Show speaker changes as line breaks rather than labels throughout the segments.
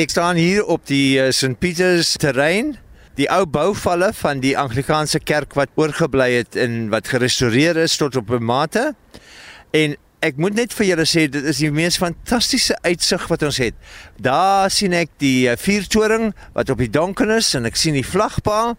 Ek staan hier op die uh, St Pieters terrein, die ou bouvalle van die Anglikaanse kerk wat oorgebly het en wat gerestoreer is tot op 'n mate. En ek moet net vir julle sê dit is die mees fantastiese uitsig wat ons het. Daar sien ek die uh, vuurtoring wat op die donker is en ek sien die vlagpaal.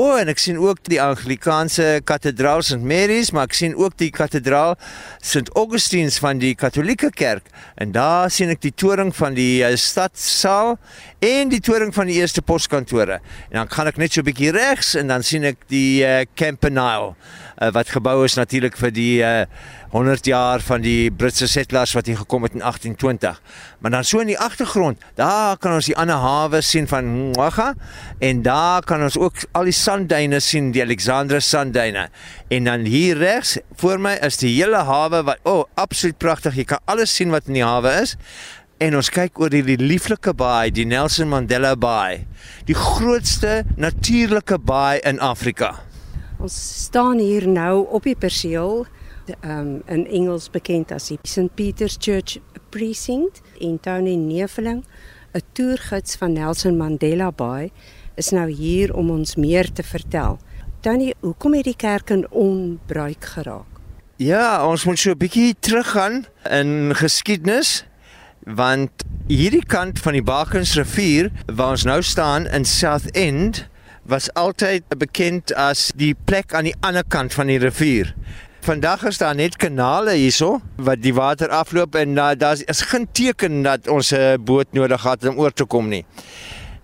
O, oh, en ek sien ook die Anglikaanse kathedraal St Mary's, maar ek sien ook die kathedraal St Augustine's van die Katolieke Kerk. En daar sien ek die toring van die uh, stadsaal en die toring van die eerste poskantore. En dan gaan ek net so 'n bietjie regs en dan sien ek die uh, Campanile uh, wat gebou is natuurlik vir die uh, 100 jaar van die Britse settlers wat hier gekom het in 1820. Maar dan so in die agtergrond, daar kan ons die ander hawe sien van Mwaga en daar kan ons ook al die sandduine sien, die Alexandra sandduine. En dan hier regs voor my is die hele hawe wat o, oh, absoluut pragtig. Jy kan alles sien wat in die hawe is. En ons kyk oor hierdie lieflike baai, die Nelson Mandela Baai, die grootste natuurlike baai in Afrika.
Ons staan hier nou op die perseel um, in Engels bekend as die St Peter's Church Precinct in Tony Neveling, 'n toergids van Nelson Mandela Bay, is nou hier om ons meer te vertel. Tony, hoekom het die kerk in onbruik geraak?
Ja, ons moet so 'n bietjie teruggaan in geskiedenis want hierdie kant van die Bakensrivier waar ons nou staan in South End was altyd bekend as die plek aan die ander kant van die rivier. Vandag is daar net kanale hierso wat die water afloop en uh, daar is geen teken dat ons 'n boot nodig gehad om oor te kom nie.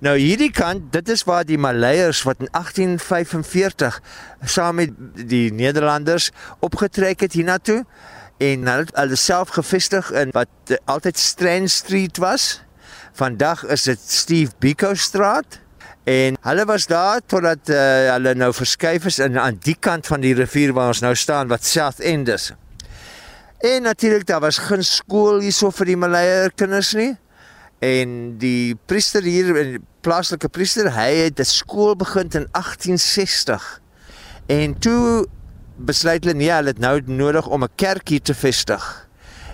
Nou hierdie kant, dit is waar die Maleiers wat in 1845 saam met die Nederlanders opgetrek het hiernatoe en hulle hulle self gevestig in wat uh, altyd Strand Street was. Vandag is dit Steve Biko Straat. En hulle was daar totdat uh, hulle nou verskuif is in aan die kant van die rivier waar ons nou staan wat South End is. En natuurlik daar was geen skool hierso vir die Malayer kinders nie. En die priester hier, die plaaslike priester, hy het 'n skool begin in 1860. En toe besluit hulle nee, hulle het nou nodig om 'n kerk hier te vestig.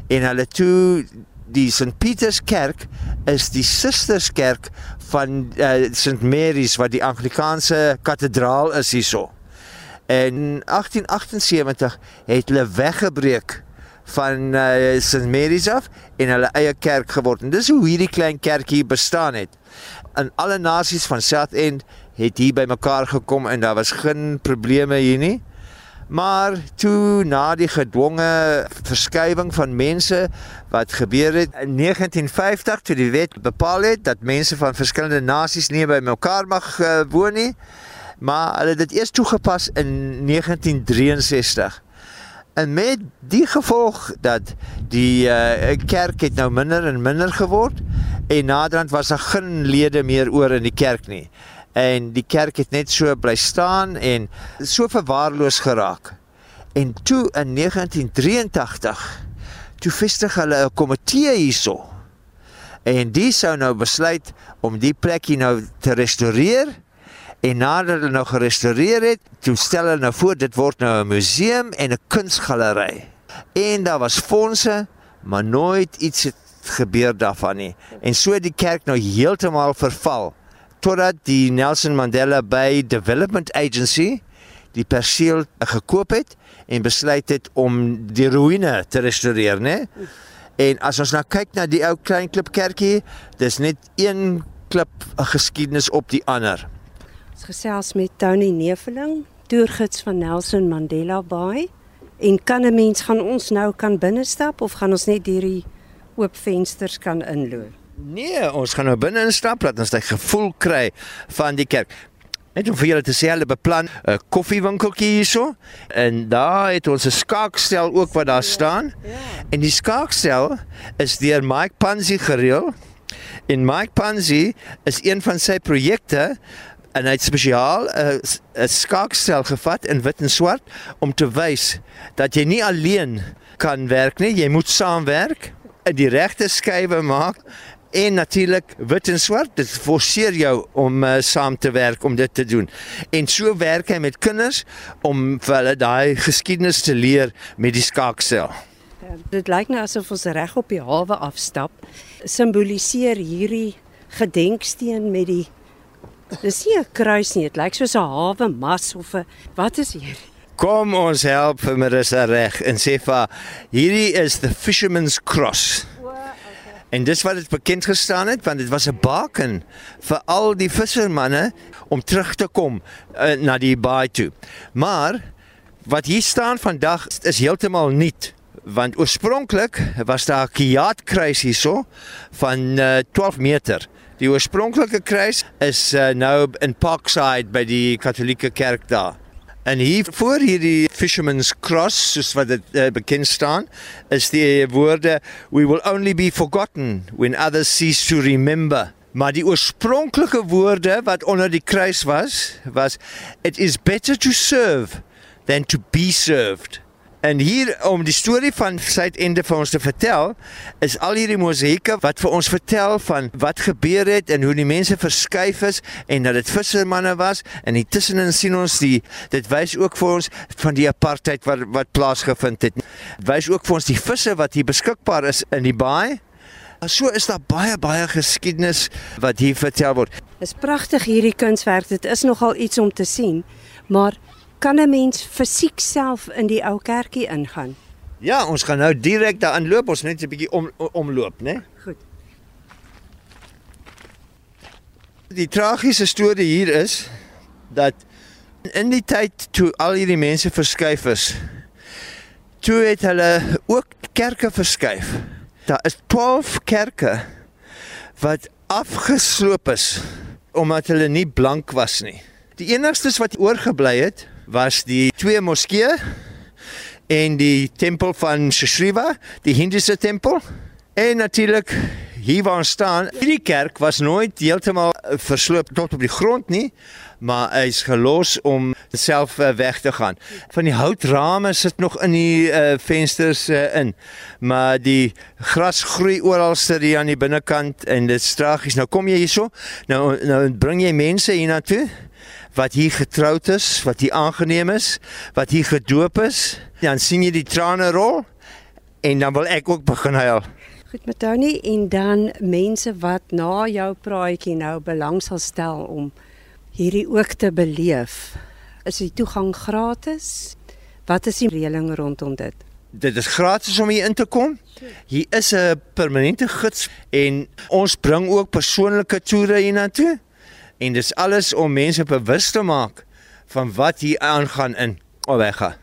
En hulle toe die St Pieters Kerk is die susterskerk van uh, St Mary's wat die Anglikaanse kathedraal is hierso. In 1878 het hulle weggebreek van uh, St Mary's af en hulle eie kerk geword. En dis hoe hierdie klein kerkie bestaan het. In alle nasies van South End het hier bymekaar gekom en daar was geen probleme hier nie. Maar toe na die gedwonge verskywing van mense wat gebeur het in 1950 toe die wet bepaal het dat mense van verskillende nasies nie by mekaar mag uh, woon nie, maar hulle het dit eers toegepas in 1963. En met die gevolg dat die uh, kerk het nou minder en minder geword en naderhand was daar geen lede meer oor in die kerk nie en die kerk het net so bly staan en so verwaarloos geraak. En toe in 1983 toe vestig hulle 'n komitee hierso. En die sou nou besluit om die plekie nou te restoreer en nadat hulle nou gerestoreer het, toe stel hulle nou voor dit word nou 'n museum en 'n kunsgalery. En daar was fondse, maar nooit iets het gebeur daarvan nie. En so het die kerk nou heeltemal verval totdat die Nelson Mandela Bay Development Agency die perseel gekoop het en besluit het om die ruïne te restoreer, né? En as ons nou kyk na die ou klein klip kerkie, dis net een klip geskiedenis op die ander.
Ons gesels met Tony Neveling, toergids van Nelson Mandela Bay. En kan 'n mens gaan ons nou kan binnestap of gaan ons net deur die oop vensters kan inloop?
Nee, ons gaan nou binne instap laat ons daai gevoel kry van die kerk. Net om vir julle te sê hulle beplan 'n koffiewinkeltjie hierso en daar het ons 'n skaakstel ook wat daar staan. Ja, ja. En die skaakstel is deur Mike Pansy gereël. En Mike Pansy is een van sy projekte en hy het spesiaal 'n 'n skaakstel gevat in wit en swart om te wys dat jy nie alleen kan werk nie, jy moet saamwerk en die regte skuwe maak en natuurlik wit en swart dit forceer jou om uh, saam te werk om dit te doen. En so werk hy met kinders om vir hulle daai geskiedenis te leer met die skaaksel.
Ja, dit lyk nou asof ons reg op die hawe afstap. Simboliseer hierdie gedenksteen met die Dis nie 'n kruis nie, dit lyk soos 'n hawe mas of 'n wat is hier?
Kom ons help vir Marissa reg en sê vir hierdie is the fisherman's cross. En dis wat dit bekend gestaan het want dit was 'n baken vir al die vissermanne om terug te kom uh, na die baai toe. Maar wat hier staan vandag is heeltemal nuut want oorspronklik was daar 'n kiaatkruis hierso van uh, 12 meter. Die oorspronklike kruis is uh, nou in Parkside by die Katolieke kerk daar. En hier voor hierdie fisherman's cross soos wat dit uh, bekend staan is die woorde we will only be forgotten when others cease to remember. Maar die oorspronklike woorde wat onder die kruis was was it is better to serve than to be served. En hier om die storie van Suidende vir ons te vertel, is al hierdie mosaïeke wat vir ons vertel van wat gebeur het en hoe die mense verskuif is en dat dit vissermanne was en intussen sien ons die dit wys ook vir ons van die apartheid wat wat plaasgevind het. Wys ook vir ons die visse wat hier beskikbaar is in die baai. So is daar baie baie geskiedenis wat hier vertel word.
Dis pragtig hierdie kunswerk. Dit is nogal iets om te sien, maar kan 'n mens fisiek self in die ou kerkie ingaan?
Ja, ons gaan nou direk daarin loop, ons net 'n bietjie om omloop, né?
Goed.
Die tragiese storie hier is dat in die tyd toe al hierdie mense verskuif is, toe het hulle ook kerke verskuif. Daar is 12 kerke wat afgesloop is omdat hulle nie blank was nie. Die enigstes wat oorgebly het, was die twee moskeeë en die tempel van Shiva, die Hindusse tempel. En natuurlik hier waar ons staan, hierdie kerk was nooit heeltemal versloop tot op die grond nie, maar hy is gelos om self uh, weg te gaan. Van die houtrame sit nog in die uh, vensters uh, in. Maar die gras groei oralste hier aan die binnekant en dit is tragies. Nou kom jy hierso, nou nou bring jy mense hiernatoe wat hier getroud is, wat hier aangeneem is, wat hier gedoop is, dan sien jy die trane rol en dan wil ek ook begin huil.
Goed met Tony en dan mense wat na jou praatjie nou belang sal stel om hierdie ook te beleef. Is die toegang gratis? Wat is die reëling rondom dit?
Dit is gratis om hier in te kom. Hier is 'n permanente gids en ons bring ook persoonlike toere hiernatoe. En dis alles om mense bewus te maak van wat hier aangaan in Owega.